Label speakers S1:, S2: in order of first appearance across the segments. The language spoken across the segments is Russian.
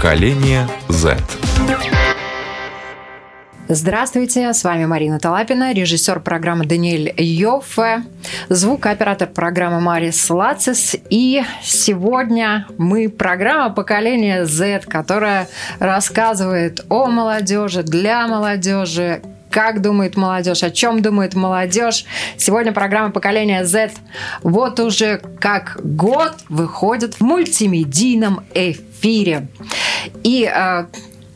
S1: Поколение Z.
S2: Здравствуйте, с вами Марина Талапина, режиссер программы Даниэль Йоффе, звукооператор программы Марис Лацис. И сегодня мы программа поколения Z, которая рассказывает о молодежи, для молодежи, как думает молодежь, о чем думает молодежь. Сегодня программа поколения Z вот уже как год выходит в мультимедийном эфире. И э,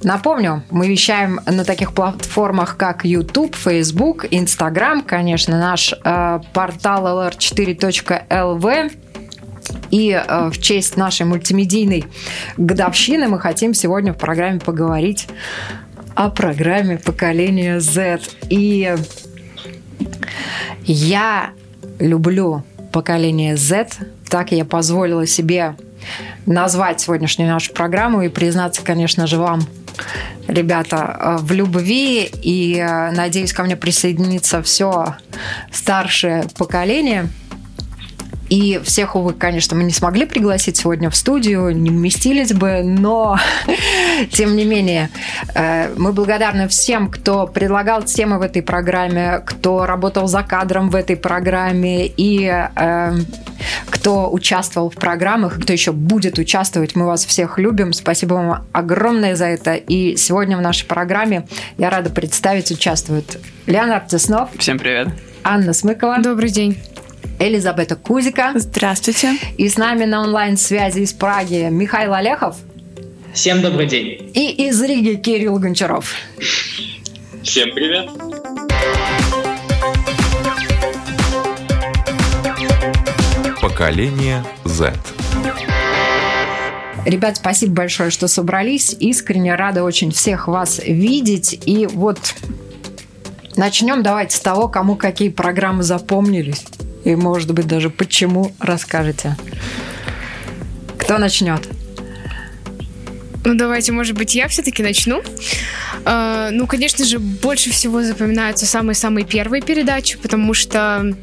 S2: Напомню, мы вещаем на таких платформах, как YouTube, Facebook, Instagram, конечно, наш э, портал lr4.lv. И э, в честь нашей мультимедийной годовщины мы хотим сегодня в программе поговорить о программе поколения Z. И я люблю поколение Z, так я позволила себе назвать сегодняшнюю нашу программу и признаться, конечно же, вам, ребята, э, в любви. И э, надеюсь, ко мне присоединится все старшее поколение. И всех, увы, конечно, мы не смогли пригласить сегодня в студию, не вместились бы, но, тем не менее, э, мы благодарны всем, кто предлагал темы в этой программе, кто работал за кадром в этой программе и кто участвовал в программах, кто еще будет участвовать. Мы вас всех любим. Спасибо вам огромное за это. И сегодня в нашей программе я рада представить участвуют Леонард Теснов.
S3: Всем привет.
S2: Анна Смыкова.
S4: Добрый день.
S2: Элизабета Кузика.
S4: Здравствуйте.
S2: И с нами на онлайн-связи из Праги Михаил Олехов.
S5: Всем добрый день.
S2: И из Риги Кирилл Гончаров.
S6: Всем привет.
S1: Поколение Z.
S2: Ребят, спасибо большое, что собрались. Искренне рада очень всех вас видеть. И вот начнем давайте с того, кому какие программы запомнились. И, может быть, даже почему расскажете. Кто начнет?
S4: Ну, давайте, может быть, я все-таки начну. Uh, ну, конечно же, больше всего запоминаются самые-самые первые передачи, потому что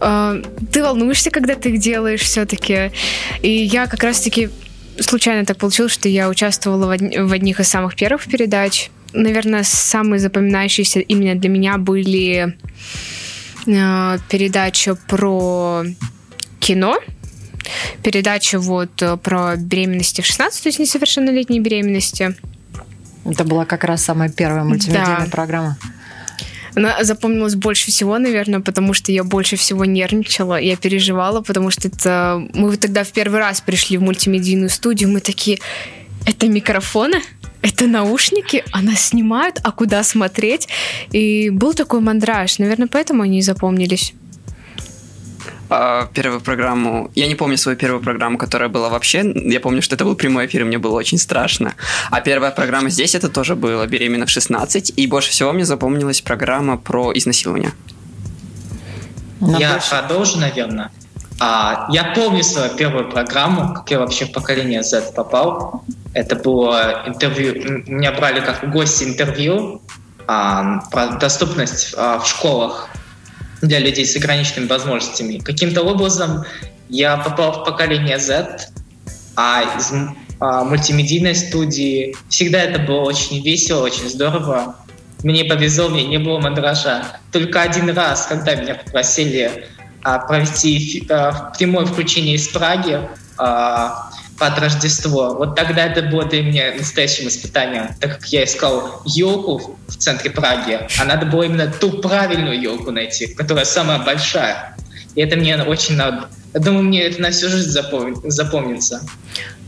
S4: э, ты волнуешься, когда ты их делаешь все-таки. И я как раз-таки случайно так получилось, что я участвовала в, од- в одних из самых первых передач. Наверное, самые запоминающиеся именно для меня были э, передача про кино, передача вот э, про беременности в 16, то есть несовершеннолетней беременности.
S2: Это была как раз самая первая мультимедийная да. программа.
S4: Она запомнилась больше всего, наверное, потому что я больше всего нервничала, я переживала, потому что это... Мы тогда в первый раз пришли в мультимедийную студию, мы такие, это микрофоны? Это наушники, а нас снимают, а куда смотреть? И был такой мандраж, наверное, поэтому они и запомнились.
S3: А, первую программу. Я не помню свою первую программу, которая была вообще. Я помню, что это был прямой эфир, и мне было очень страшно. А первая программа здесь это тоже было беременна в 16. И больше всего мне запомнилась программа про изнасилование.
S5: Я больше... продолжу, наверное. А, я помню свою первую программу, как я вообще в поколение Z попал. Это было интервью. Меня брали как гости интервью а, про доступность а, в школах для людей с ограниченными возможностями. Каким-то образом я попал в поколение Z, а из а, мультимедийной студии всегда это было очень весело, очень здорово. Мне повезло, мне не было мандража. Только один раз, когда меня попросили провести а, прямое включение из Праги, а, под Рождество. Вот тогда это было для меня настоящим испытанием, так как я искал елку в центре Праги, а надо было именно ту правильную елку найти, которая самая большая. И это мне очень надо. Я думаю, мне это на всю жизнь запомнится.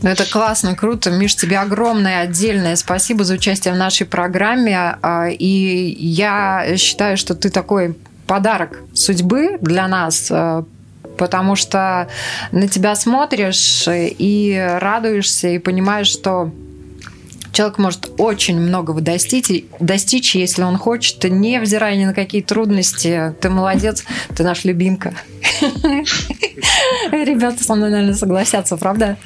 S2: Ну, это классно, круто. Миш, тебе огромное отдельное спасибо за участие в нашей программе. А, и я считаю, что ты такой подарок судьбы для нас, а, потому что на тебя смотришь и радуешься, и понимаешь, что человек может очень многого достичь, достичь, если он хочет, невзирая ни на какие трудности. Ты молодец, ты наш любимка. Ребята со мной, наверное, согласятся, правда?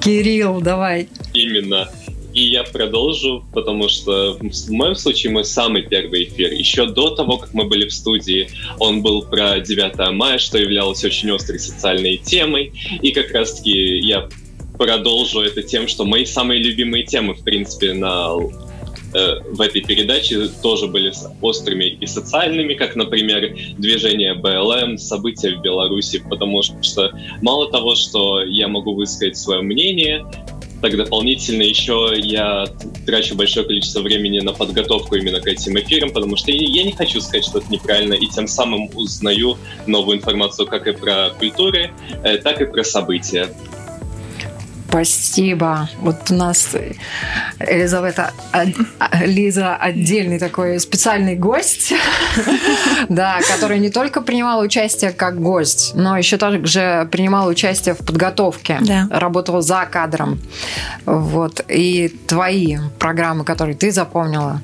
S2: Кирилл, давай.
S6: Именно. И я продолжу, потому что в моем случае мой самый первый эфир, еще до того, как мы были в студии, он был про 9 мая, что являлось очень острой социальной темой. И как раз-таки я продолжу это тем, что мои самые любимые темы, в принципе, на Э, в этой передаче тоже были острыми и социальными, как, например, движение БЛМ, события в Беларуси, потому что мало того, что я могу высказать свое мнение, так дополнительно еще я трачу большое количество времени на подготовку именно к этим эфирам, потому что я не хочу сказать что-то неправильно, и тем самым узнаю новую информацию как и про культуры, э, так и про события.
S2: Спасибо. Вот у нас Елизавета Лиза отдельный такой специальный гость, да, который не только принимал участие как гость, но еще также принимал участие в подготовке, да. работал за кадром. Вот. И твои программы, которые ты запомнила?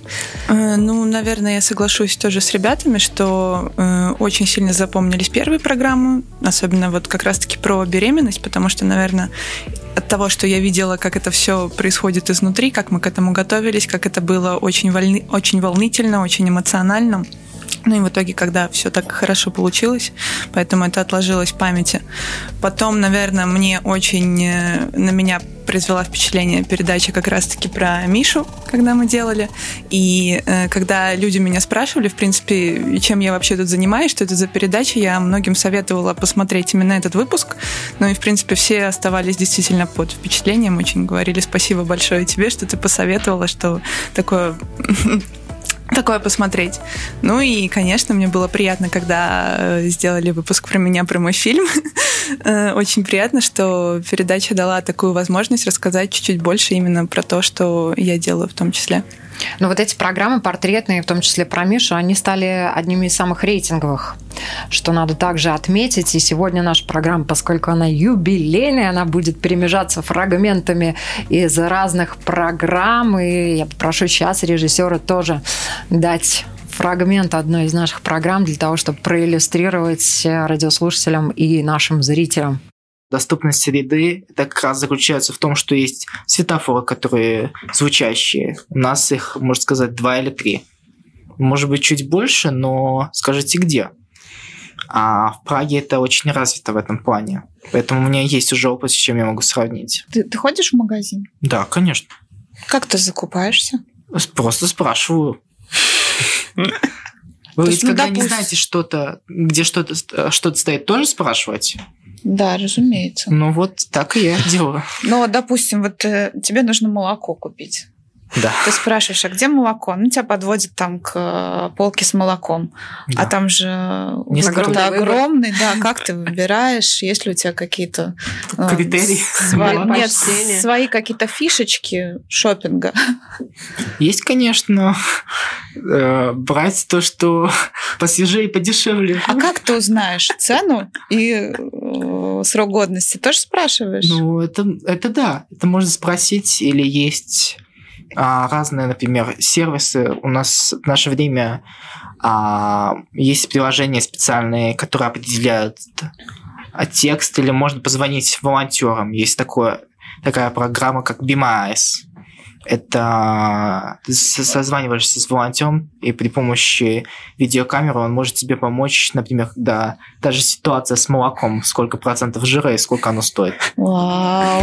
S7: Э, ну, наверное, я соглашусь тоже с ребятами, что э, очень сильно запомнились первые программы, особенно вот как раз-таки про беременность, потому что, наверное, от того, что я видела, как это все происходит изнутри, как мы к этому готовились, как это было очень, волны, очень волнительно, очень эмоционально. Ну и в итоге, когда все так хорошо получилось, поэтому это отложилось в памяти. Потом, наверное, мне очень э, на меня произвела впечатление передача как раз-таки про Мишу, когда мы делали. И э, когда люди меня спрашивали, в принципе, чем я вообще тут занимаюсь, что это за передача, я многим советовала посмотреть именно этот выпуск. Ну и, в принципе, все оставались действительно под впечатлением, очень говорили спасибо большое тебе, что ты посоветовала, что такое такое посмотреть. Ну и, конечно, мне было приятно, когда э, сделали выпуск про меня, про мой фильм. Э, очень приятно, что передача дала такую возможность рассказать чуть-чуть больше именно про то, что я делаю в том числе.
S2: Но вот эти программы портретные, в том числе про Мишу, они стали одними из самых рейтинговых, что надо также отметить. И сегодня наша программа, поскольку она юбилейная, она будет перемежаться фрагментами из разных программ. И я попрошу сейчас режиссера тоже дать фрагмент одной из наших программ для того, чтобы проиллюстрировать радиослушателям и нашим зрителям
S5: доступность среды это как раз заключается в том, что есть светофоры, которые звучащие. У нас их, можно сказать, два или три. Может быть, чуть больше, но скажите, где? А в Праге это очень развито в этом плане. Поэтому у меня есть уже опыт, с чем я могу сравнить.
S8: Ты, ты ходишь в магазин?
S5: Да, конечно.
S8: Как ты закупаешься?
S5: Просто спрашиваю. Вы ведь, ну, когда не знаете что-то, где что-то что стоит, тоже спрашивать?
S8: Да, разумеется.
S5: Ну вот так и я делаю.
S8: Ну, допустим, вот э, тебе нужно молоко купить.
S5: Да.
S8: Ты спрашиваешь, а где молоко? Ну, тебя подводят там к э, полке с молоком. А да. А там же огромный, огромный, да, как ты выбираешь, есть ли у тебя какие-то...
S5: Э, Критерии?
S8: Свои, нет, свои какие-то фишечки шопинга.
S5: Есть, конечно, э, брать то, что посвежее и подешевле.
S8: А как ты узнаешь цену и срок годности? Тоже спрашиваешь?
S5: Ну, это, это да. Это можно спросить или есть разные, например, сервисы. У нас в наше время а, есть приложения специальные, которые определяют текст, или можно позвонить волонтерам. Есть такое, такая программа, как BMIS. Это ты созваниваешься с волонтером, и при помощи видеокамеры он может тебе помочь, например, когда даже ситуация с молоком, сколько процентов жира и сколько оно стоит.
S8: Вау!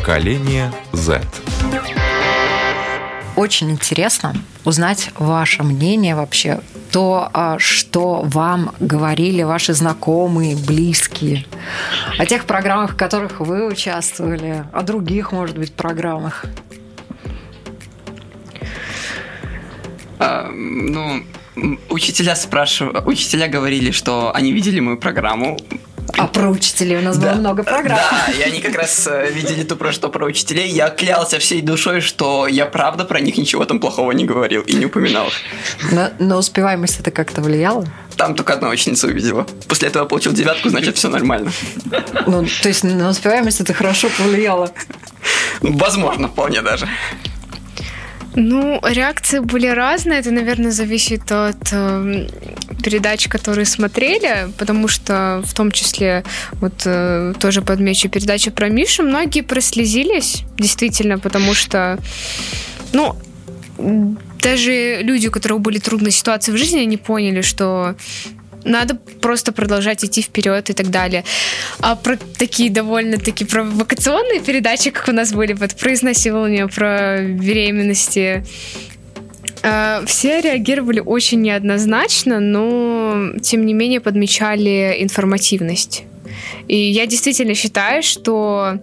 S1: Поколение Z.
S2: Очень интересно узнать ваше мнение вообще, то, а, что вам говорили ваши знакомые, близкие, о тех программах, в которых вы участвовали, о других, может быть, программах.
S3: А, ну, учителя спрашивали, учителя говорили, что они видели мою программу,
S2: а про учителей у нас да. было много программ.
S3: Да, и они как раз э, видели то, про что про учителей. Я клялся всей душой, что я правда про них ничего там плохого не говорил и не упоминал.
S2: На, на успеваемость это как-то влияло?
S3: Там только одна ученица увидела. После этого получил девятку, значит, все нормально.
S2: Ну, то есть на успеваемость это хорошо повлияло?
S3: Возможно, вполне даже.
S4: Ну, реакции были разные. Это, наверное, зависит от э, передач, которые смотрели, потому что в том числе, вот э, тоже подмечу, передача про Мишу, многие прослезились, действительно, потому что, ну, даже люди, у которых были трудные ситуации в жизни, они поняли, что надо просто продолжать идти вперед и так далее. А про такие довольно-таки провокационные передачи, как у нас были, вот про изнасилование, про беременности, э, все реагировали очень неоднозначно, но тем не менее подмечали информативность. И я действительно считаю, что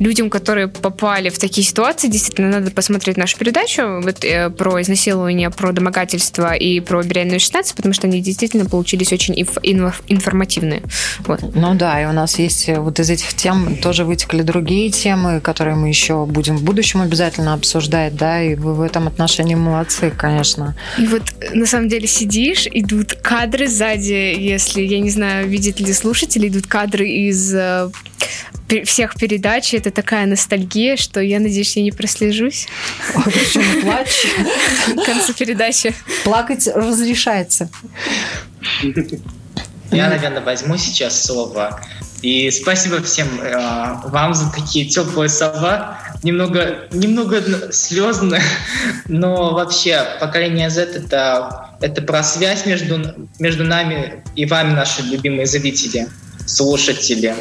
S4: людям, которые попали в такие ситуации, действительно надо посмотреть нашу передачу вот, э, про изнасилование, про домогательство и про беременную 16, потому что они действительно получились очень инф- инф- информативные. Вот.
S2: Ну да, и у нас есть э, вот из этих тем тоже вытекли другие темы, которые мы еще будем в будущем обязательно обсуждать, да, и вы в этом отношении молодцы, конечно.
S4: И вот на самом деле сидишь, идут кадры сзади, если, я не знаю, видят ли слушатели, идут кадры из э, всех передач. Это такая ностальгия, что я надеюсь, я не прослежусь.
S2: Почему плачь?
S4: К концу передачи.
S2: Плакать разрешается.
S5: Я, наверное, возьму сейчас слово. И спасибо всем э, вам за такие теплые слова. Немного, немного слезно, но вообще поколение Z это, это про связь между, между нами и вами, наши любимые зрители слушатели.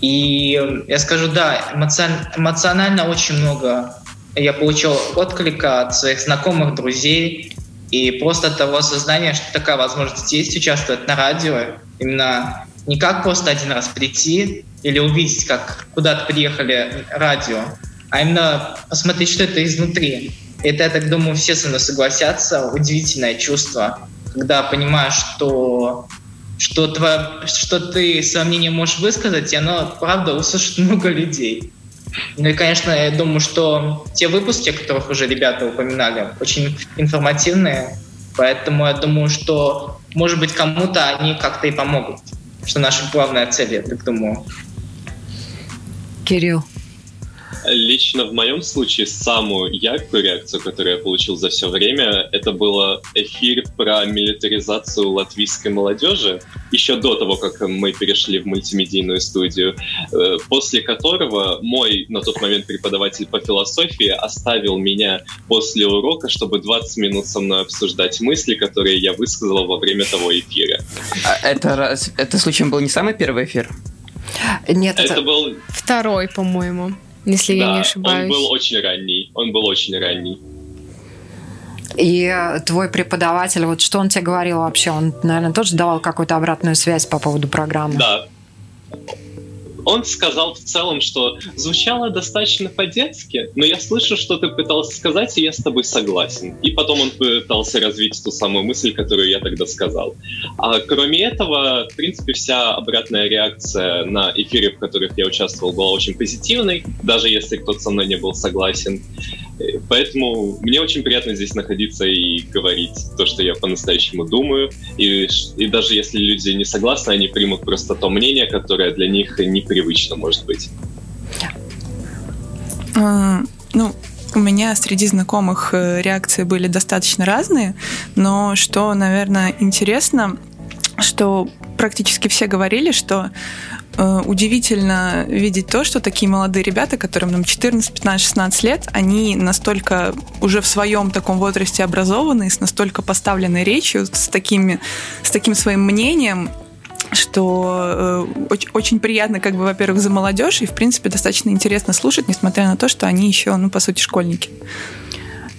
S5: И я скажу, да, эмоционально очень много я получил отклика от своих знакомых, друзей, и просто от того осознания, что такая возможность есть участвовать на радио, именно не как просто один раз прийти или увидеть, как куда-то приехали радио, а именно посмотреть, что это изнутри. Это, я так думаю, все со мной согласятся. Удивительное чувство, когда понимаешь, что что, твое, что ты свое мнение можешь высказать, и оно, правда, услышит много людей. Ну и, конечно, я думаю, что те выпуски, о которых уже ребята упоминали, очень информативные, поэтому я думаю, что, может быть, кому-то они как-то и помогут. Что наша главная цель, я так думаю.
S2: Кирилл.
S6: Лично в моем случае самую яркую реакцию, которую я получил за все время, это был эфир про милитаризацию латвийской молодежи, еще до того, как мы перешли в мультимедийную студию, э, после которого мой на тот момент преподаватель по философии оставил меня после урока, чтобы 20 минут со мной обсуждать мысли, которые я высказал во время того эфира.
S3: А это, это случаем был не самый первый эфир?
S2: Нет,
S6: это, это был
S4: второй, по-моему если да, я не ошибаюсь.
S6: он был очень ранний. Он был очень ранний.
S2: И твой преподаватель, вот что он тебе говорил вообще? Он, наверное, тоже давал какую-то обратную связь по поводу программы?
S6: Да. Он сказал в целом, что звучало достаточно по-детски, но я слышу, что ты пытался сказать, и я с тобой согласен. И потом он пытался развить ту самую мысль, которую я тогда сказал. А кроме этого, в принципе, вся обратная реакция на эфире, в которых я участвовал, была очень позитивной, даже если кто-то со мной не был согласен. Поэтому мне очень приятно здесь находиться и говорить то, что я по-настоящему думаю. И, и даже если люди не согласны, они примут просто то мнение, которое для них непривычно может быть.
S7: А, ну, у меня среди знакомых э, реакции были достаточно разные, но что, наверное, интересно, что практически все говорили, что Э, удивительно видеть то, что такие молодые ребята, которым там 14, 15, 16 лет, они настолько уже в своем таком возрасте образованные, с настолько поставленной речью, с, такими, с таким своим мнением, что э, очень, очень приятно, как бы, во-первых, за молодежь, и, в принципе, достаточно интересно слушать, несмотря на то, что они еще, ну, по сути, школьники.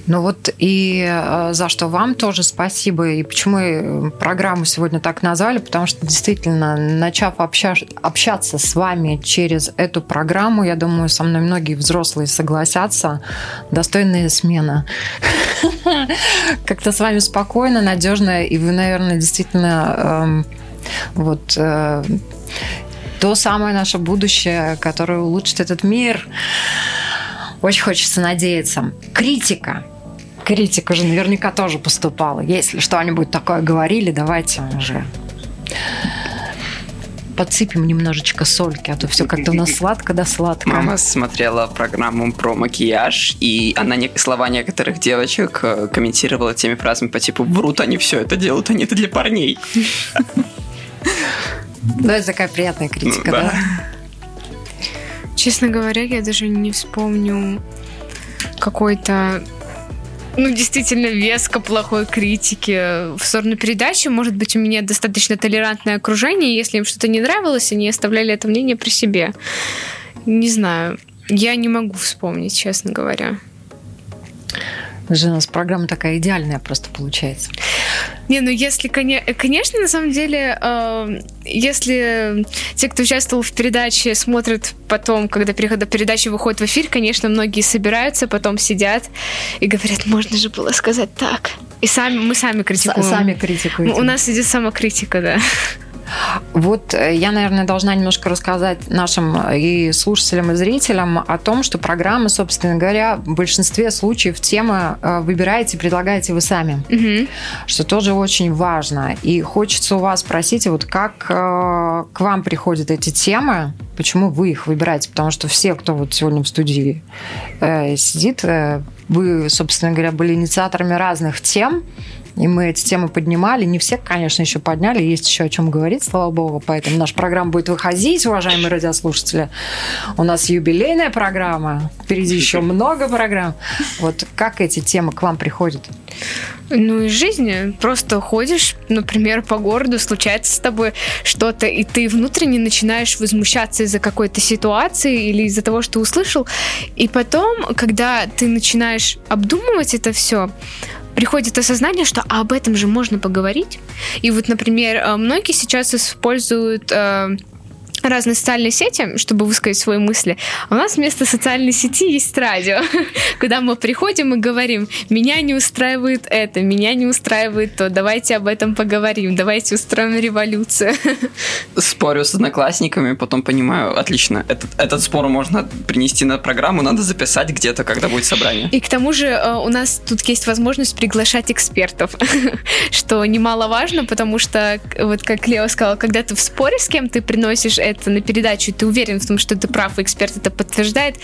S2: Ну вот и э, за что вам тоже спасибо. И почему мы программу сегодня так назвали, потому что действительно, начав обща общаться с вами через эту программу, я думаю, со мной многие взрослые согласятся, достойная смена. Как-то с вами спокойно, надежно, и вы, наверное, действительно эм, вот э, то самое наше будущее, которое улучшит этот мир. Очень хочется надеяться. Критика критика же наверняка тоже поступала. Если что-нибудь такое говорили, давайте уже подсыпем немножечко сольки, а то все как-то у нас сладко да сладко.
S3: Мама смотрела программу про макияж, и она не, слова некоторых девочек э, комментировала теми фразами по типу «Врут они все это делают, они это для парней».
S2: Ну, это такая приятная критика, ну, да? да?
S4: Честно говоря, я даже не вспомню какой-то Ну, действительно, веско плохой критики в сторону передачи. Может быть, у меня достаточно толерантное окружение. Если им что-то не нравилось, они оставляли это мнение при себе. Не знаю. Я не могу вспомнить, честно говоря.
S2: Же у нас программа такая идеальная просто получается.
S4: Не, ну если, конечно, на самом деле, э, если те, кто участвовал в передаче, смотрят потом, когда передачи выходит в эфир, конечно, многие собираются, потом сидят и говорят, можно же было сказать так. И сами, мы сами критикуем.
S2: Сами критикуем.
S4: У нас идет самокритика, да.
S2: Вот э, я, наверное, должна немножко рассказать нашим э, и слушателям, и зрителям о том, что программы, собственно говоря, в большинстве случаев темы э, выбираете, предлагаете вы сами, угу. что тоже очень важно. И хочется у вас спросить, вот как к вам приходят эти темы, почему вы их выбираете? Потому что все, кто вот сегодня в студии сидит, вы, собственно говоря, были инициаторами разных тем, и мы эти темы поднимали. Не все, конечно, еще подняли. Есть еще о чем говорить, слава богу. Поэтому наша программа будет выходить, уважаемые радиослушатели. У нас юбилейная программа. Впереди еще много программ. Вот как эти темы к вам приходят?
S4: Ну, из жизни. Просто ходишь, например, по городу, случается с тобой что-то, и ты внутренне начинаешь возмущаться из-за какой-то ситуации или из-за того, что услышал. И потом, когда ты начинаешь обдумывать это все, приходит осознание, что об этом же можно поговорить. И вот, например, э, многие сейчас используют э, разные социальные сети, чтобы высказать свои мысли. А у нас вместо социальной сети есть радио, куда мы приходим и говорим, меня не устраивает это, меня не устраивает то, давайте об этом поговорим, давайте устроим революцию.
S3: Спорю с одноклассниками, потом понимаю, отлично, этот, этот спор можно принести на программу, надо записать где-то, когда будет собрание.
S4: И к тому же э, у нас тут есть возможность приглашать экспертов, что немаловажно, потому что, вот как Лео сказал, когда ты в споре с кем, ты приносишь это на передачу, и ты уверен в том, что ты прав, и эксперт это подтверждает,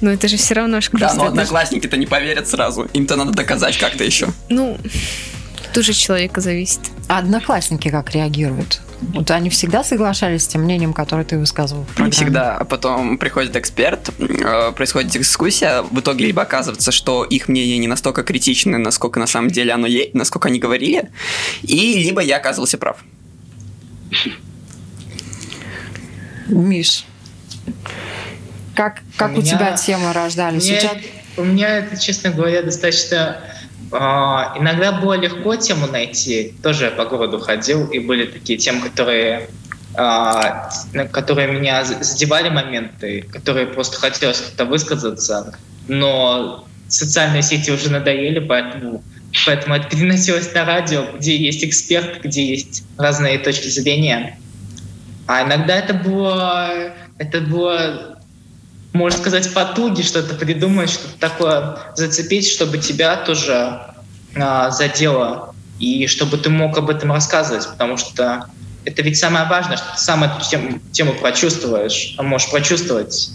S4: но это же все равно школа.
S3: Да, но одноклассники-то не поверят сразу. Им-то надо доказать как-то еще.
S4: Ну, тоже человека зависит.
S2: А одноклассники как реагируют? Вот они всегда соглашались с тем мнением, которое ты высказывал?
S3: Не всегда. А потом приходит эксперт, э, происходит дискуссия, в итоге либо оказывается, что их мнение не настолько критичное, насколько на самом деле оно есть, насколько они говорили, и либо я оказывался прав.
S2: Миш, как, как у, у меня, тебя темы рождались?
S5: У меня, Сейчас... у меня это, честно говоря, достаточно... Э, иногда было легко тему найти. Тоже я по городу ходил, и были такие темы, которые э, которые меня задевали моменты, которые просто хотелось как-то высказаться, но социальные сети уже надоели, поэтому, поэтому это переносилось на радио, где есть эксперт, где есть разные точки зрения. А иногда это было, это было, можно сказать, потуги, что-то придумать, что-то такое зацепить, чтобы тебя тоже а, задело, и чтобы ты мог об этом рассказывать, потому что это ведь самое важное, что ты сам эту тему, тему прочувствуешь, можешь прочувствовать.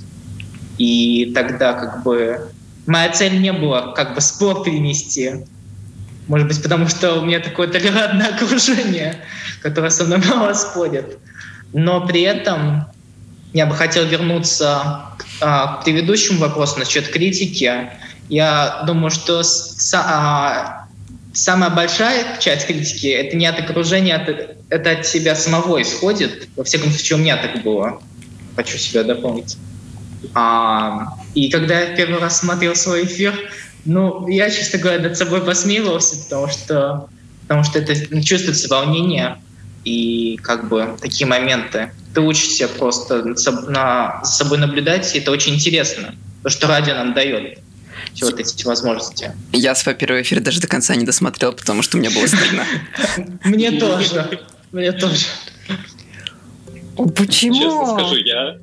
S5: И тогда как бы моя цель не была как бы спор перенести, может быть, потому что у меня такое толерантное окружение, которое со мной мало спорит. Но при этом я бы хотел вернуться а, к предыдущему вопросу насчет критики. Я думаю, что с, а, самая большая часть критики это не от окружения, это, это от себя самого исходит. Во всяком случае, у меня так было. Хочу себя дополнить. А, и когда я первый раз смотрел свой эфир, ну, я, честно говоря, над собой посмеивался, потому что, потому что это чувствуется волнение и как бы такие моменты. Ты учишься просто на, за собой наблюдать, и это очень интересно, то, что радио нам дает все вот эти возможности.
S3: Я свой первый эфир даже до конца не досмотрел, потому что мне было стыдно.
S5: Мне тоже. Мне тоже.
S2: Почему?
S6: Честно скажу, я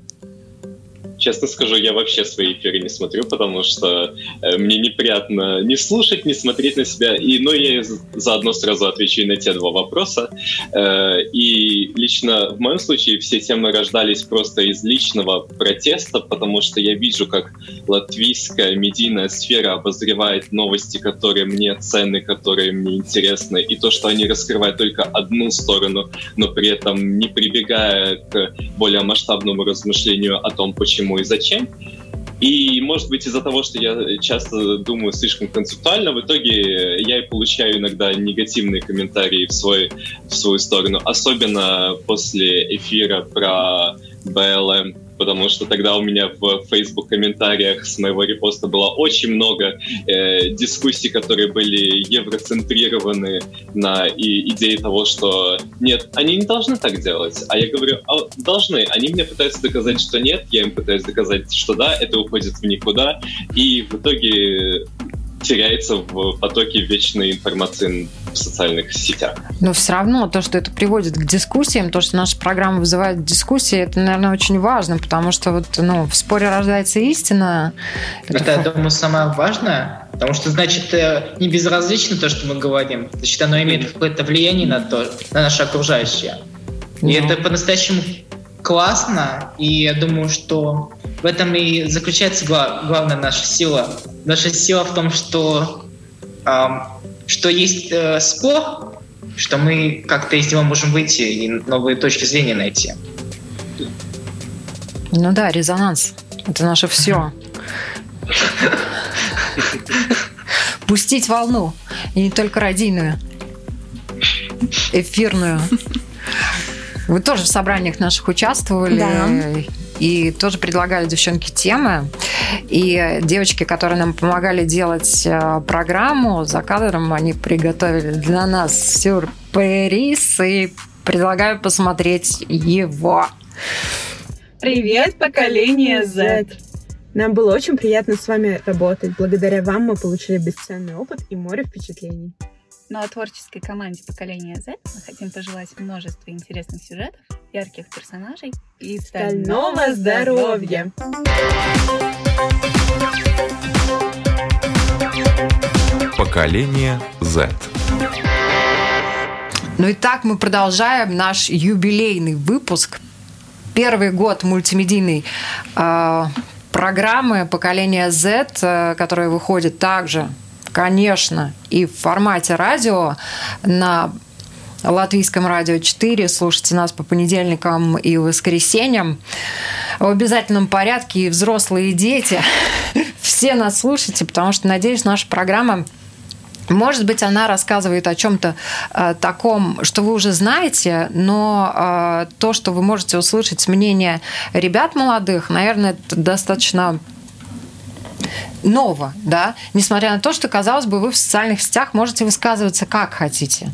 S6: Честно скажу, я вообще свои эфиры не смотрю, потому что э, мне неприятно не слушать, не смотреть на себя. И, ну, я заодно сразу отвечу и на те два вопроса. Э, и лично в моем случае все темы рождались просто из личного протеста, потому что я вижу, как латвийская медийная сфера обозревает новости, которые мне ценны, которые мне интересны, и то, что они раскрывают только одну сторону, но при этом не прибегая к более масштабному размышлению о том, почему и зачем. И, может быть, из-за того, что я часто думаю слишком концептуально, в итоге я и получаю иногда негативные комментарии в, свой, в свою сторону, особенно после эфира про BLM потому что тогда у меня в Facebook комментариях с моего репоста было очень много э, дискуссий, которые были евроцентрированы на и, идее того, что нет, они не должны так делать. А я говорю, а, должны. Они мне пытаются доказать, что нет, я им пытаюсь доказать, что да, это уходит в никуда. И в итоге теряется в потоке вечной информации в социальных сетях.
S2: Но все равно то, что это приводит к дискуссиям, то, что наша программа вызывает дискуссии, это, наверное, очень важно, потому что вот, ну, в споре рождается истина.
S5: Это, это я думаю, самое важное, потому что, значит, э, не безразлично то, что мы говорим, значит, оно имеет какое-то влияние на то, на наше окружающее. И ну. это по-настоящему классно, и я думаю, что в этом и заключается главная наша сила. Наша сила в том, что, эм, что есть э, спор, что мы как-то из него можем выйти и новые точки зрения найти.
S2: Ну да, резонанс. Это наше все. Пустить волну. И не только радийную. Эфирную. Вы тоже в собраниях наших участвовали.
S8: Да.
S2: И тоже предлагали девчонки темы. И девочки, которые нам помогали делать э, программу, за кадром они приготовили для нас сюрприз. И предлагаю посмотреть его.
S9: Привет, поколение Z! Нам было очень приятно с вами работать. Благодаря вам мы получили бесценный опыт и море впечатлений.
S10: Ну а творческой команде поколения Z мы хотим пожелать множества интересных сюжетов, ярких персонажей
S9: и стального здоровья.
S1: Поколение Z.
S2: Ну и так мы продолжаем наш юбилейный выпуск. Первый год мультимедийной э, программы поколения Z, э, которая выходит также конечно, и в формате радио на Латвийском радио 4. Слушайте нас по понедельникам и воскресеньям. В обязательном порядке и взрослые, и дети. Все нас слушайте, потому что, надеюсь, наша программа может быть, она рассказывает о чем-то э, таком, что вы уже знаете, но э, то, что вы можете услышать с мнения ребят молодых, наверное, это достаточно ново, да, несмотря на то, что, казалось бы, вы в социальных сетях можете высказываться как хотите,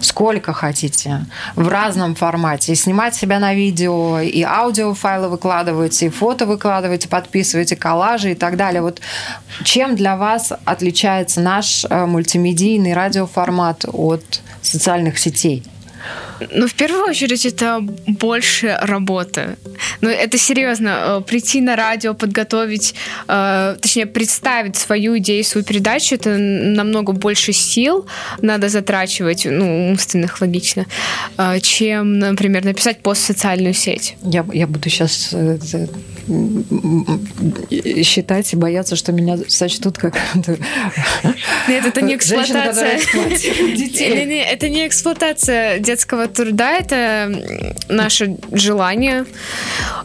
S2: сколько хотите, в разном формате, и снимать себя на видео, и аудиофайлы выкладываете, и фото выкладываете, подписываете коллажи и так далее. Вот чем для вас отличается наш э, мультимедийный радиоформат от социальных сетей?
S4: Ну, в первую очередь, это больше работы. Ну, это серьезно. Э, прийти на радио, подготовить, э, точнее, представить свою идею, свою передачу, это намного больше сил надо затрачивать, ну, умственных, логично, э, чем, например, написать пост в социальную сеть.
S2: Я, я буду сейчас считать и бояться, что меня сочтут как...
S4: Нет, это не эксплуатация. детей. Это не эксплуатация детского труда, это наше желание.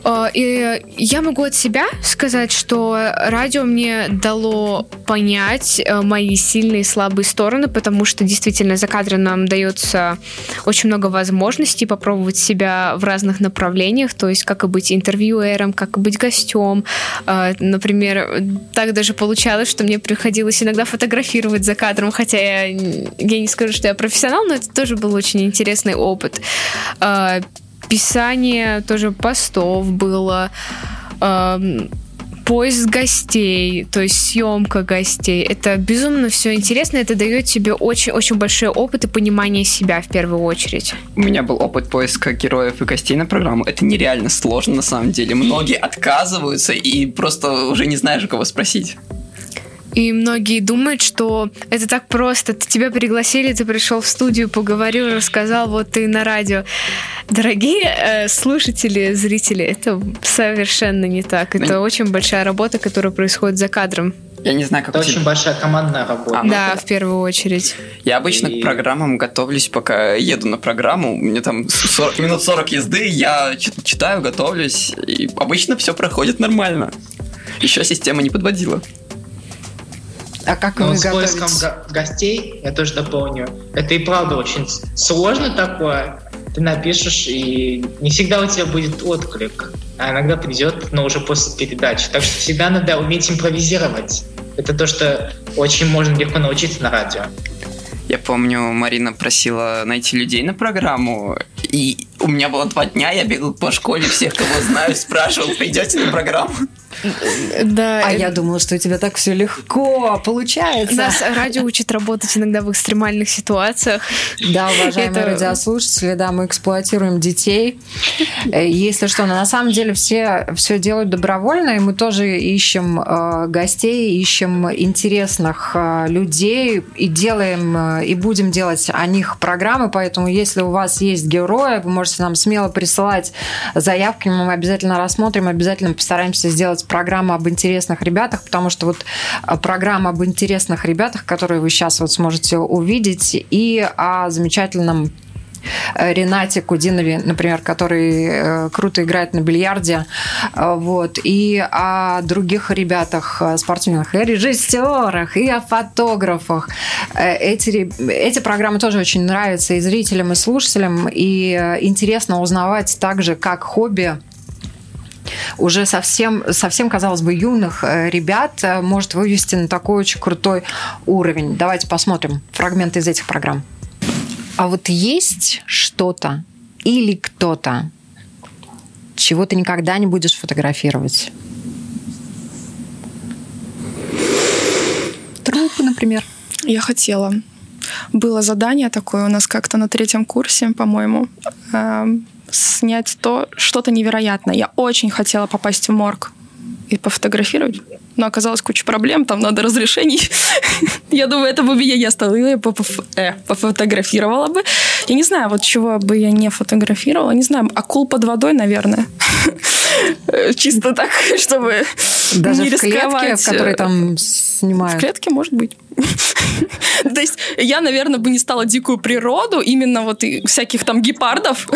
S4: А, и я могу от себя сказать, что радио мне дало понять э, мои сильные и слабые стороны, потому что действительно за кадром нам дается очень много возможностей попробовать себя в разных направлениях, то есть как и быть интервьюером, как и быть гостем. А, например, так даже получалось, что мне приходилось иногда фотографировать за кадром, хотя я, я не скажу, что я профессионал, но это тоже был очень интересный опыт. А, писание тоже постов было поиск гостей, то есть съемка гостей. Это безумно все интересно, это дает тебе очень-очень большой опыт и понимание себя в первую очередь.
S3: У меня был опыт поиска героев и гостей на программу. Это нереально сложно на самом деле. Многие отказываются и просто уже не знаешь, у кого спросить.
S4: И многие думают, что это так просто. Тебя пригласили, ты пришел в студию, поговорил, рассказал, вот ты на радио. Дорогие э, слушатели, зрители, это совершенно не так. Это очень большая работа, которая происходит за кадром.
S3: Я не знаю, как
S5: Это очень большая командная работа.
S4: А, да, в первую очередь.
S3: Я обычно и... к программам готовлюсь, пока еду на программу. Мне там 40, минут 40 езды, я читаю, готовлюсь, и обычно все проходит нормально. Еще система не подводила.
S2: А как
S5: Но
S2: вы
S5: с
S2: готовите?
S5: поиском го- гостей, я тоже дополню, это и правда очень с- сложно такое. Ты напишешь, и не всегда у тебя будет отклик, а иногда придет, но уже после передачи. Так что всегда надо уметь импровизировать. Это то, что очень можно легко научиться на радио.
S3: Я помню, Марина просила найти людей на программу, и у меня было два дня, я бегал по школе, всех, кого знаю, спрашивал, придете на программу?
S4: Да.
S2: А
S4: э,
S2: я думала, что у тебя так все легко получается.
S4: Нас радио учит работать иногда в экстремальных ситуациях.
S2: Да, уважаемые
S4: Это-
S2: радиослушатели, да, мы эксплуатируем детей. Э, Если что, но на самом деле все, все делают добровольно, и мы тоже ищем э, гостей, ищем интересных э, людей и делаем, э, и будем делать о них программы, поэтому если у вас есть герои, вы можете нам смело присылать заявки, мы обязательно рассмотрим, обязательно постараемся сделать программу об интересных ребятах, потому что вот э, программа об интересных ребятах, которые вы сейчас вот сможете увидеть, и о замечательном э, Ренате Кудинове, например, который э, круто играет на бильярде, э, вот, и о других ребятах, спортсменах, и о режиссерах, и о фотографах. Эти, эти программы тоже очень нравятся и зрителям, и слушателям, и интересно узнавать также, как хобби уже совсем, совсем, казалось бы, юных э, ребят э, может вывести на такой очень крутой уровень. Давайте посмотрим фрагменты из этих программ. А вот есть что-то или кто-то, чего ты никогда не будешь фотографировать? Трупы, например.
S11: Я хотела. Было задание такое у нас как-то на третьем курсе, по-моему, эм, снять то, что-то невероятное. Я очень хотела попасть в морг и пофотографировать, но оказалось куча проблем, там надо разрешений. Я думаю, это бы меня не остановило, я э, пофотографировала бы. Я не знаю, вот чего бы я не фотографировала, не знаю, акул под водой, наверное. Э, Чисто так, чтобы
S2: Даже
S11: не
S2: в клетке,
S11: рисковать.
S2: в которой там
S11: В
S2: снимают.
S11: клетке, может быть. То есть я, наверное, бы не стала дикую природу, именно вот всяких там гепардов,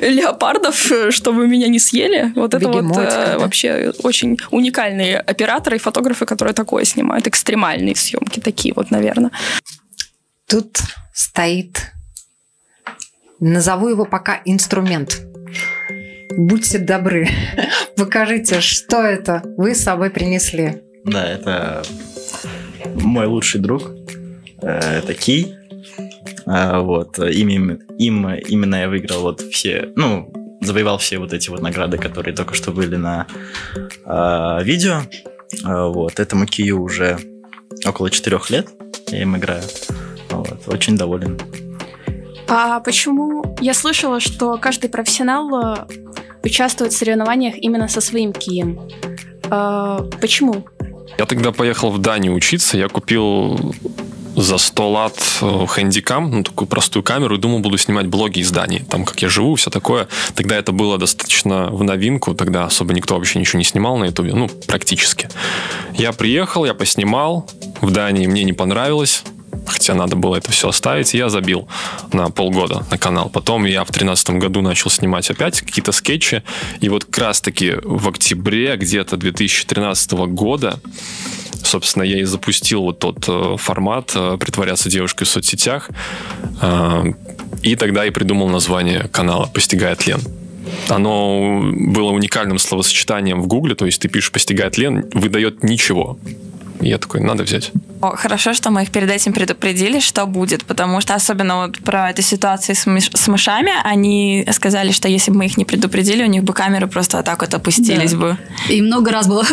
S11: леопардов, э, чтобы меня не съели. Вот это вот э, вообще очень уникальные операторы и фотографы, которые такое снимают, экстремальные съемки такие вот, наверное.
S2: Тут стоит, назову его пока инструмент. Будьте добры, покажите, что это вы с собой принесли.
S12: Да, это мой лучший друг. Э, Это Кей. А, Вот. Им, им, им именно я выиграл вот все, ну, завоевал все вот эти вот награды, которые только что были на а, видео. А, Вот. Этому Кию уже около четырех лет. Я им играю. Вот. Очень доволен.
S13: А почему я слышала, что каждый профессионал э, участвует в соревнованиях именно со своим кием? А, почему?
S14: Я тогда поехал в Данию учиться, я купил за 100 лат э, хэндикам, ну, такую простую камеру, и думал, буду снимать блоги из Дании, там, как я живу, все такое. Тогда это было достаточно в новинку, тогда особо никто вообще ничего не снимал на ютубе, ну, практически. Я приехал, я поснимал, в Дании мне не понравилось, хотя надо было это все оставить, я забил на полгода на канал. Потом я в тринадцатом году начал снимать опять какие-то скетчи, и вот как раз-таки в октябре где-то 2013 года собственно, я и запустил вот тот э, формат э, «Притворяться девушкой в соцсетях», э, и тогда и придумал название канала «Постигает Лен». Оно было уникальным словосочетанием в Гугле, то есть ты пишешь «Постигает Лен», выдает ничего. И я такой, надо взять.
S15: Хорошо, что мы их перед этим предупредили, что будет, потому что особенно вот про эту ситуацию с, мыш- с мышами, они сказали, что если бы мы их не предупредили, у них бы камеры просто вот так вот опустились
S16: Да.
S15: бы.
S16: И много раз было.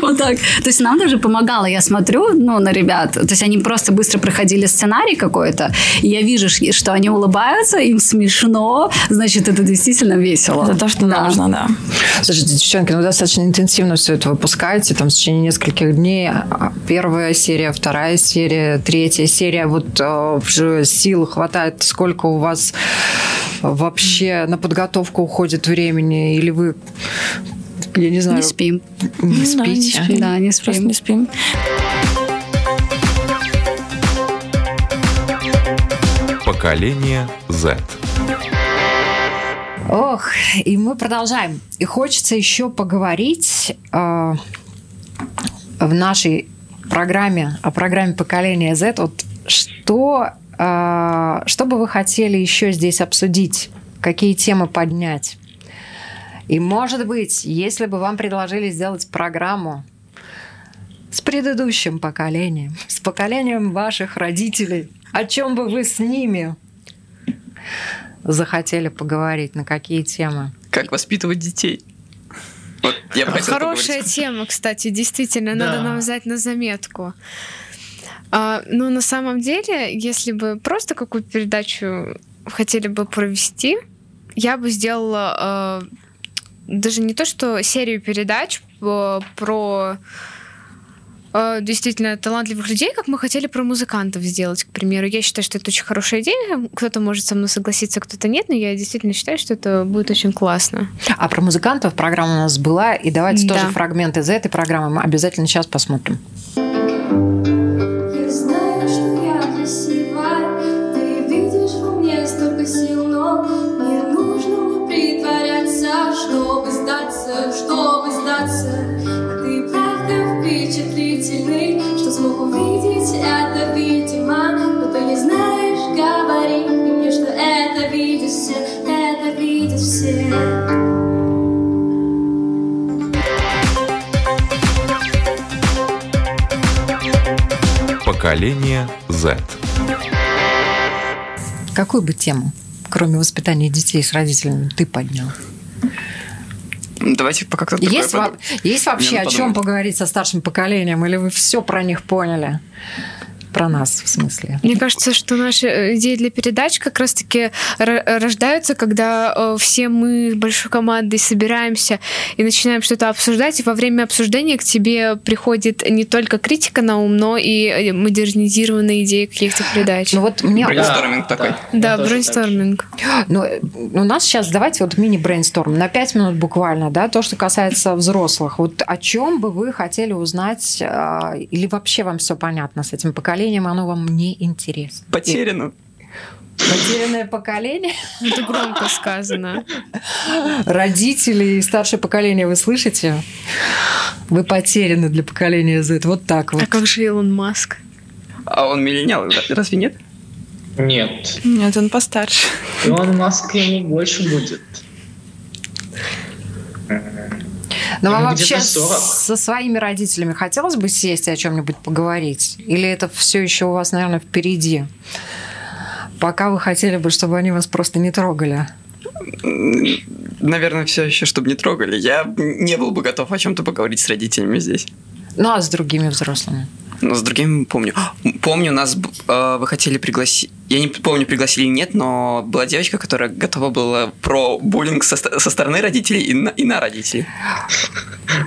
S16: Вот так. То есть нам даже помогало. Я смотрю ну, на ребят. То есть они просто быстро проходили сценарий какой-то. И я вижу, что они улыбаются, им смешно. Значит, это действительно весело.
S15: Это то, что нужно, да.
S2: Слушайте, девчонки, ну достаточно интенсивно все это выпускаете, там в течение нескольких дней. Первая серия, вторая серия, третья серия. Вот э, сил хватает. Сколько у вас вообще на подготовку уходит времени? Или вы, я не знаю...
S16: Не спим.
S2: Не
S16: Ну да, не
S2: спите?
S16: спим. Да, не спим.
S15: Просто не спим.
S1: Поколение Z.
S2: Ох, и мы продолжаем. И хочется еще поговорить э, в нашей программе, о программе поколения Z, вот что, э, что бы вы хотели еще здесь обсудить, какие темы поднять? И, может быть, если бы вам предложили сделать программу с предыдущим поколением, с поколением ваших родителей, о чем бы вы с ними захотели поговорить, на какие темы?
S3: Как воспитывать детей.
S4: Вот я Хорошая тема, кстати, действительно, да. надо нам взять на заметку. А, ну, на самом деле, если бы просто какую-то передачу хотели бы провести, я бы сделала э, даже не то, что серию передач э, про Э, действительно талантливых людей, как мы хотели про музыкантов сделать, к примеру. Я считаю, что это очень хорошая идея. Кто-то может со мной согласиться, кто-то нет, но я действительно считаю, что это будет очень классно.
S2: А про музыкантов программа у нас была, и давайте да. тоже фрагменты из этой программы мы обязательно сейчас посмотрим.
S1: Поколение Z.
S2: Какую бы тему, кроме воспитания детей с родителями, ты поднял?
S3: Давайте пока кто-то
S2: есть, во- есть вообще о чем поговорить со старшим поколением, или вы все про них поняли? Про нас, в смысле.
S4: Мне кажется, что наши э, идеи для передач как раз-таки рождаются, когда э, все мы большой командой собираемся и начинаем что-то обсуждать, и во время обсуждения к тебе приходит не только критика на ум, но и э, модернизированные идеи каких-то передач.
S2: Ну вот мне...
S3: Брейнсторминг да, такой.
S4: Да, да брейнсторминг.
S2: Ну, у нас сейчас, давайте вот мини-брейнсторм на 5 минут буквально, да, то, что касается взрослых. Вот о чем бы вы хотели узнать, или вообще вам все понятно с этим поколением? Поколением оно вам не интересно.
S3: Потеряно.
S2: Потерянное поколение?
S4: Это громко сказано.
S2: Родители и старшее поколение, вы слышите? Вы потеряны для поколения Z. Вот так вот.
S4: А как же Илон Маск?
S3: А он миллениал, разве нет?
S5: Нет.
S7: Нет, он постарше.
S5: Илон Маск ему больше будет.
S2: Но вам вообще со своими родителями хотелось бы сесть и о чем-нибудь поговорить? Или это все еще у вас, наверное, впереди? Пока вы хотели бы, чтобы они вас просто не трогали?
S3: Наверное, все еще, чтобы не трогали. Я не был бы готов о чем-то поговорить с родителями здесь.
S2: Ну, а с другими взрослыми?
S3: Ну, с другими помню. Помню, нас э, вы хотели пригласить... Я не помню, пригласили или нет, но была девочка, которая готова была про буллинг со, со стороны родителей и на, и на родителей.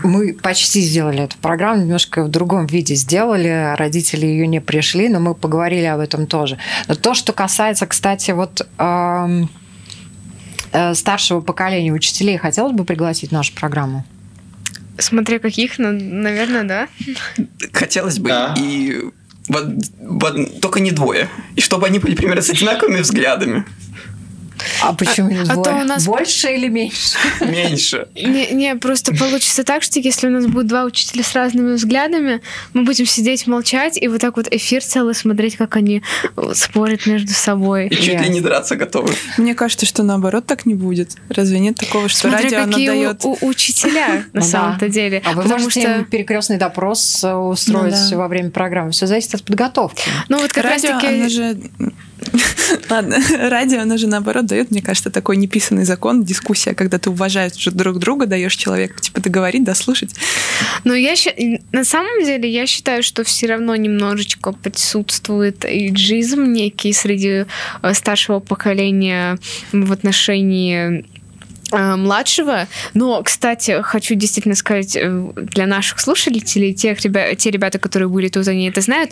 S2: Мы почти сделали эту программу, немножко в другом виде сделали. Родители ее не пришли, но мы поговорили об этом тоже. Но то, что касается, кстати, вот... Э, э, старшего поколения учителей хотелось бы пригласить в нашу программу?
S4: Смотря каких, ну, наверное, да.
S3: Хотелось бы. Да. И в, в, только не двое. И чтобы они были примерно с одинаковыми взглядами.
S2: А почему не двое? А то у нас... Больше или меньше?
S3: Меньше.
S4: Не, не, просто получится так, что если у нас будет два учителя с разными взглядами, мы будем сидеть молчать и вот так вот эфир целый смотреть, как они спорят между собой.
S3: И чуть ли не драться готовы.
S7: Мне кажется, что наоборот так не будет. Разве нет такого, что
S4: Смотря
S7: радио
S4: какие
S7: оно дает...
S4: у, учителя на самом-то деле.
S2: А вы можете перекрестный допрос э, устроить ну во время программы. Все зависит от подготовки.
S7: Ну вот как раз таки... Ладно, радио, оно же наоборот дает, мне кажется, такой неписанный закон, дискуссия, когда ты уважаешь друг друга, даешь человеку, типа, договорить, дослушать.
S4: Но я на самом деле я считаю, что все равно немножечко присутствует иджизм некий среди э, старшего поколения в отношении э, младшего. Но, кстати, хочу действительно сказать э, для наших слушателей, тех ребят, те ребята, которые были тут, они это знают,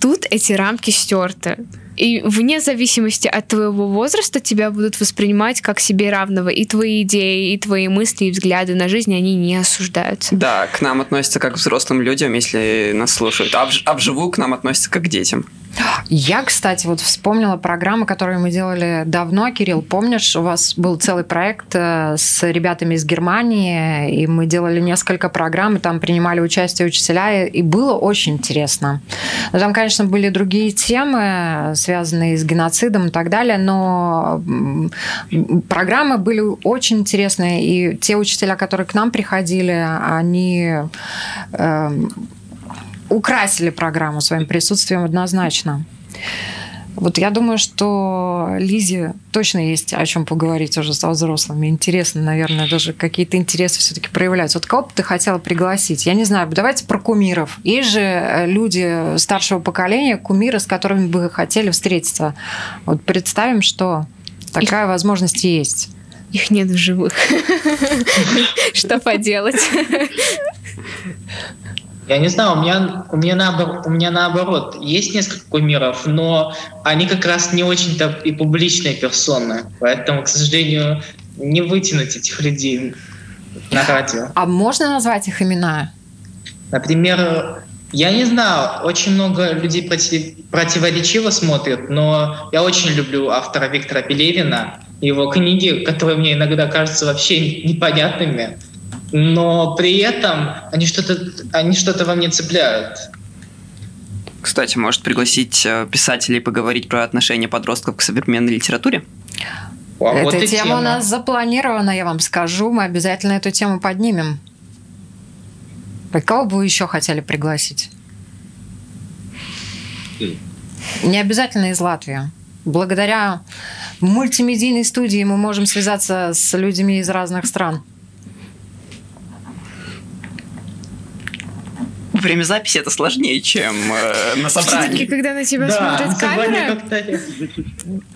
S4: тут эти рамки стерты. И вне зависимости от твоего возраста тебя будут воспринимать как себе равного. И твои идеи, и твои мысли, и взгляды на жизнь, они не осуждаются.
S3: Да, к нам относятся как к взрослым людям, если нас слушают. А, а вживую к нам относятся как к детям.
S2: Я, кстати, вот вспомнила программы, которые мы делали давно. Кирилл, помнишь, у вас был целый проект э, с ребятами из Германии, и мы делали несколько программ, и там принимали участие учителя, и было очень интересно. Но там, конечно, были другие темы, связанные с геноцидом и так далее, но программы были очень интересные, и те учителя, которые к нам приходили, они эм, украсили программу своим присутствием однозначно. Вот я думаю, что Лизе точно есть о чем поговорить уже со взрослыми. Интересно, наверное, даже какие-то интересы все-таки проявляются. Вот кого бы ты хотела пригласить? Я не знаю, давайте про кумиров. Есть же э, люди старшего поколения, кумиры, с которыми бы хотели встретиться. Вот представим, что такая Их... возможность есть.
S4: Их нет в живых. Что поделать?
S5: Я не знаю, у меня, у меня, наоборот, у меня наоборот, есть несколько кумиров, но они как раз не очень-то и публичные персоны. Поэтому, к сожалению, не вытянуть этих людей на радио.
S2: А можно назвать их имена?
S5: Например, я не знаю, очень много людей против, противоречиво смотрят, но я очень люблю автора Виктора Пелевина, его книги, которые мне иногда кажутся вообще непонятными но при этом они что-то они что-то во мне цепляют.
S3: Кстати, может пригласить э, писателей поговорить про отношения подростков к современной литературе?
S2: А Эта вот тема, тема у нас запланирована, я вам скажу. Мы обязательно эту тему поднимем. Вы кого бы вы еще хотели пригласить? Не обязательно из Латвии. Благодаря мультимедийной студии мы можем связаться с людьми из разных стран.
S3: Время записи это сложнее, чем э, на собрании.
S4: Все-таки, когда на тебя да, смотрит камера, как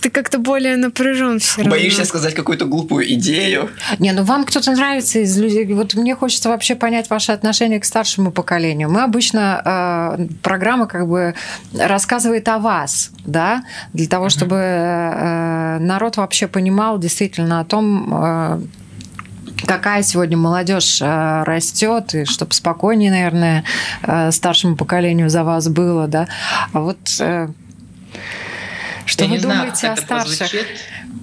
S4: ты как-то более напряжен все равно.
S3: Боишься сказать какую-то глупую идею.
S2: Не, ну вам кто-то нравится из людей. Вот мне хочется вообще понять ваше отношение к старшему поколению. Мы обычно э, программа как бы рассказывает о вас, да, для того, чтобы э, народ вообще понимал действительно о том, э, какая сегодня молодежь э, растет, и чтобы спокойнее, наверное, э, старшему поколению за вас было, да. А вот э, что
S5: Я
S2: вы
S5: не
S2: думаете
S5: знаю,
S2: о старших? Прозвучит,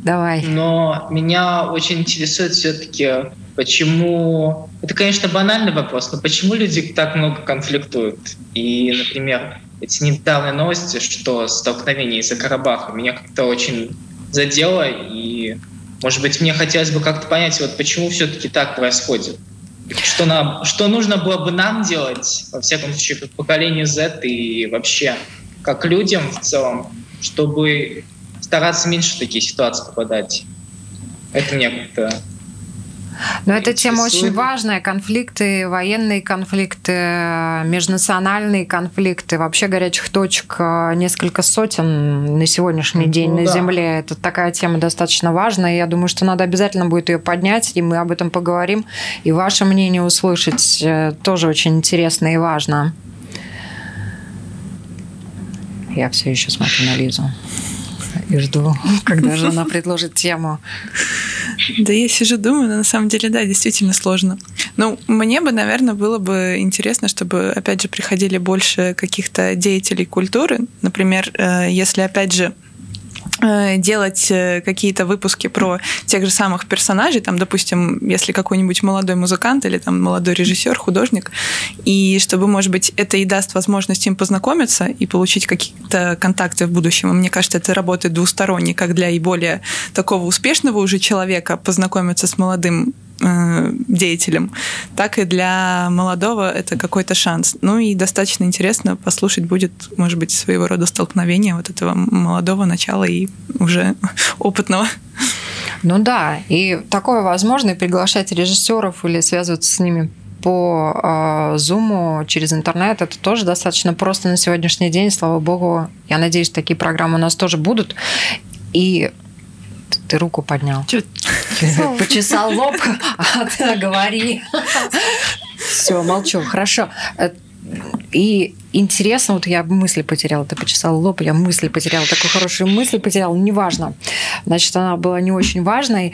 S5: Давай. Но меня очень интересует все-таки, почему... Это, конечно, банальный вопрос, но почему люди так много конфликтуют? И, например, эти недавние новости, что столкновение из-за Карабаха, меня как-то очень задело, и может быть, мне хотелось бы как-то понять, вот почему все-таки так происходит. Что, нам, что нужно было бы нам делать, во всяком случае, поколению Z и вообще как людям в целом, чтобы стараться меньше в такие ситуации попадать. Это мне как-то
S2: но эта тема очень важная. Конфликты, военные конфликты, межнациональные конфликты. Вообще горячих точек э, несколько сотен на сегодняшний ну, день ну, на да. Земле. Это такая тема достаточно важная. Я думаю, что надо обязательно будет ее поднять, и мы об этом поговорим. И ваше мнение услышать э, тоже очень интересно и важно. Я все еще смотрю на Лизу и жду, когда же она предложит тему.
S7: Да я сижу, думаю, но на самом деле, да, действительно сложно. Ну, мне бы, наверное, было бы интересно, чтобы, опять же, приходили больше каких-то деятелей культуры. Например, э, если, опять же, делать э, какие-то выпуски про тех же самых персонажей, там, допустим, если какой-нибудь молодой музыкант или там молодой режиссер, художник, и чтобы, может быть, это и даст возможность им познакомиться и получить какие-то контакты в будущем. И мне кажется, это работает двусторонне, как для и более такого успешного уже человека познакомиться с молодым э, деятелем, так и для молодого это какой-то шанс. Ну и достаточно интересно послушать будет, может быть, своего рода столкновение вот этого молодого начала и уже опытного.
S2: Ну да, и такое возможно, и приглашать режиссеров или связываться с ними по э, Zoom через интернет. Это тоже достаточно просто на сегодняшний день. Слава богу, я надеюсь, такие программы у нас тоже будут. И ты руку поднял. Почесал лоб, а ты говори. Все, молчу. Хорошо. Э, и интересно, вот я мысли потеряла, ты почесал лоб, я мысли потеряла, такую хорошую мысль потеряла, неважно. Значит, она была не очень важной.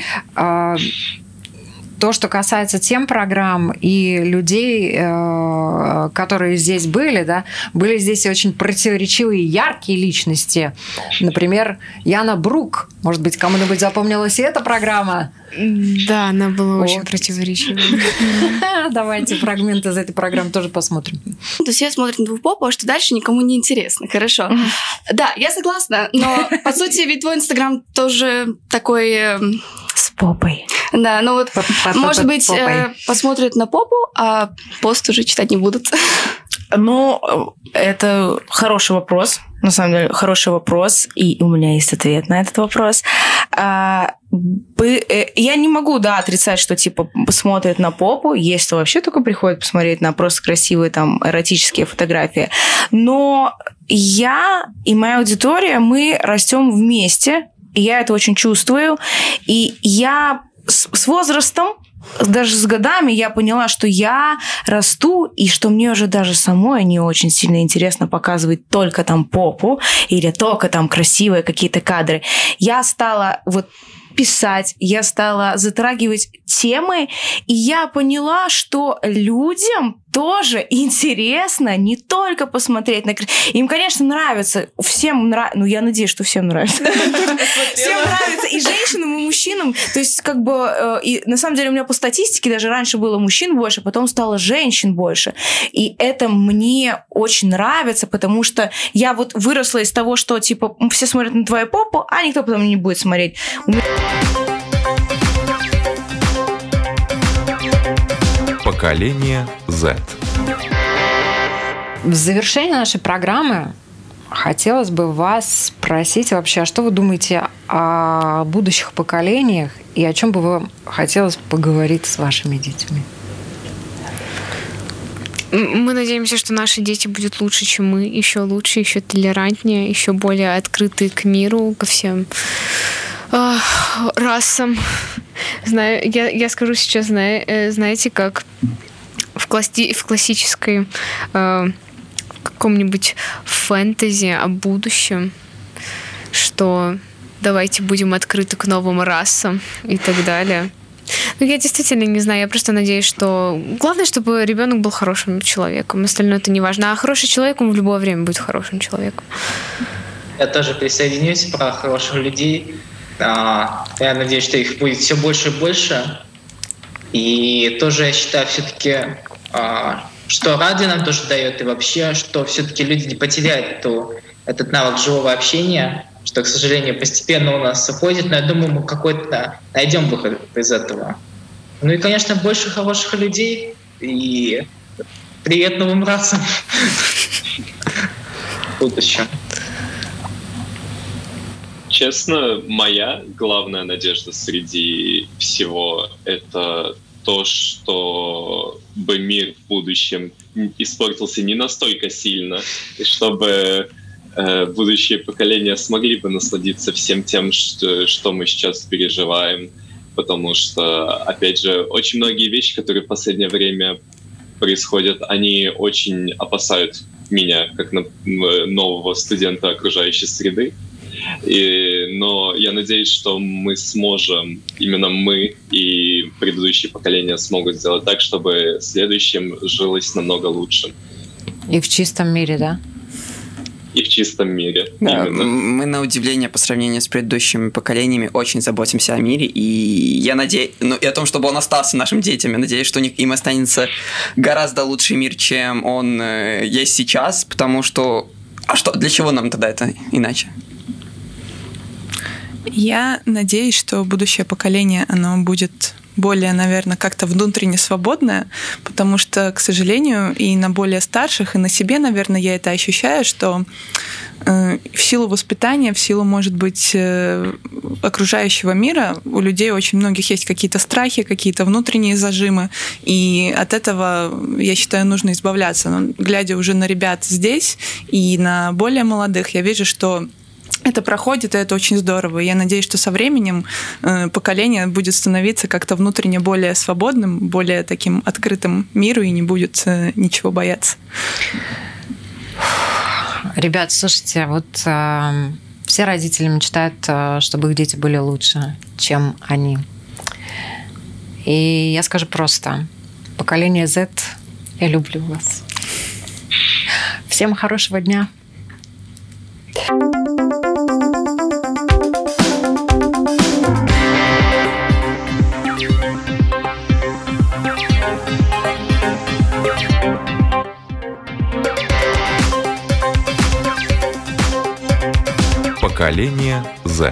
S2: То, что касается тем программ и людей, э, которые здесь были, да, были здесь очень противоречивые, яркие личности. Например, Яна Брук. Может быть, кому-нибудь запомнилась и эта программа?
S4: Да, она была вот. очень противоречивая.
S2: Давайте фрагменты из этой программы тоже посмотрим.
S17: То есть я смотрю на твою попу, а что дальше никому не интересно. Хорошо. Да, я согласна, но по сути ведь твой инстаграм тоже такой...
S2: Попой.
S17: Да, ну вот, может быть, э, посмотрят на попу, а пост уже читать не будут.
S18: Ну, это хороший вопрос. На самом деле, хороший вопрос. И у меня есть ответ на этот вопрос. А, э, я не могу, да, отрицать, что, типа, смотрят на попу, есть кто вообще только приходит посмотреть на просто красивые, там, эротические фотографии. Но я и моя аудитория, мы растем вместе, и я это очень чувствую. И я с, с возрастом даже с годами я поняла, что я расту, и что мне уже даже самой не очень сильно интересно показывать только там попу или только там красивые какие-то кадры. Я стала вот писать, я стала затрагивать темы, и я поняла, что людям тоже интересно не только посмотреть на... Им, конечно, нравится. Всем нравится. Ну, я надеюсь, что всем нравится. Всем нравится. И женщинам, и мужчинам. То есть, как бы... Э, и на самом деле у меня по статистике даже раньше было мужчин больше, потом стало женщин больше. И это мне очень нравится, потому что я вот выросла из того, что, типа, все смотрят на твою попу, а никто потом не будет смотреть.
S1: Поколение Z.
S2: В завершение нашей программы хотелось бы вас спросить вообще, а что вы думаете о будущих поколениях и о чем бы вам хотелось поговорить с вашими детьми?
S4: Мы надеемся, что наши дети будут лучше, чем мы, еще лучше, еще толерантнее, еще более открыты к миру, ко всем э, расам. Знаю, я, я скажу сейчас, знаю, э, знаете, как в, класси, в классической э, каком-нибудь фэнтези о будущем, что давайте будем открыты к новым расам и так далее. Ну, я действительно не знаю, я просто надеюсь, что главное, чтобы ребенок был хорошим человеком. Остальное это не важно. А хороший человек, он в любое время будет хорошим человеком.
S5: Я тоже присоединюсь про хороших людей. А, я надеюсь, что их будет все больше и больше. И тоже я считаю все-таки, а, что радио нам тоже дает, и вообще, что все-таки люди не потеряют эту, этот навык живого общения, что, к сожалению, постепенно у нас уходит, но я думаю, мы какой-то найдем выход из этого. Ну и, конечно, больше хороших людей, и привет новым расам в.
S6: Честно, моя главная надежда среди всего — это то, что бы мир в будущем испортился не настолько сильно, и чтобы э, будущие поколения смогли бы насладиться всем тем, что, что мы сейчас переживаем. Потому что, опять же, очень многие вещи, которые в последнее время происходят, они очень опасают меня, как нового студента окружающей среды. И, но я надеюсь, что мы сможем, именно мы и предыдущие поколения смогут сделать так, чтобы следующим жилось намного лучше.
S2: И в чистом мире, да?
S6: и в чистом мире.
S3: Да, мы на удивление по сравнению с предыдущими поколениями очень заботимся о мире, и я надеюсь, ну и о том, чтобы он остался нашим детям. Я надеюсь, что у них им останется гораздо лучший мир, чем он э, есть сейчас, потому что а что для чего нам тогда это иначе?
S7: Я надеюсь, что будущее поколение, оно будет более, наверное, как-то внутренне свободное, потому что, к сожалению, и на более старших, и на себе, наверное, я это ощущаю, что э, в силу воспитания, в силу, может быть, э, окружающего мира у людей очень многих есть какие-то страхи, какие-то внутренние зажимы, и от этого, я считаю, нужно избавляться. Но глядя уже на ребят здесь и на более молодых, я вижу, что это проходит, и это очень здорово. я надеюсь, что со временем э, поколение будет становиться как-то внутренне более свободным, более таким открытым миру и не будет э, ничего бояться.
S2: Ребят, слушайте, вот э, все родители мечтают, э, чтобы их дети были лучше, чем они. И я скажу просто, поколение Z, я люблю вас. Всем хорошего дня.
S1: Поколение Z.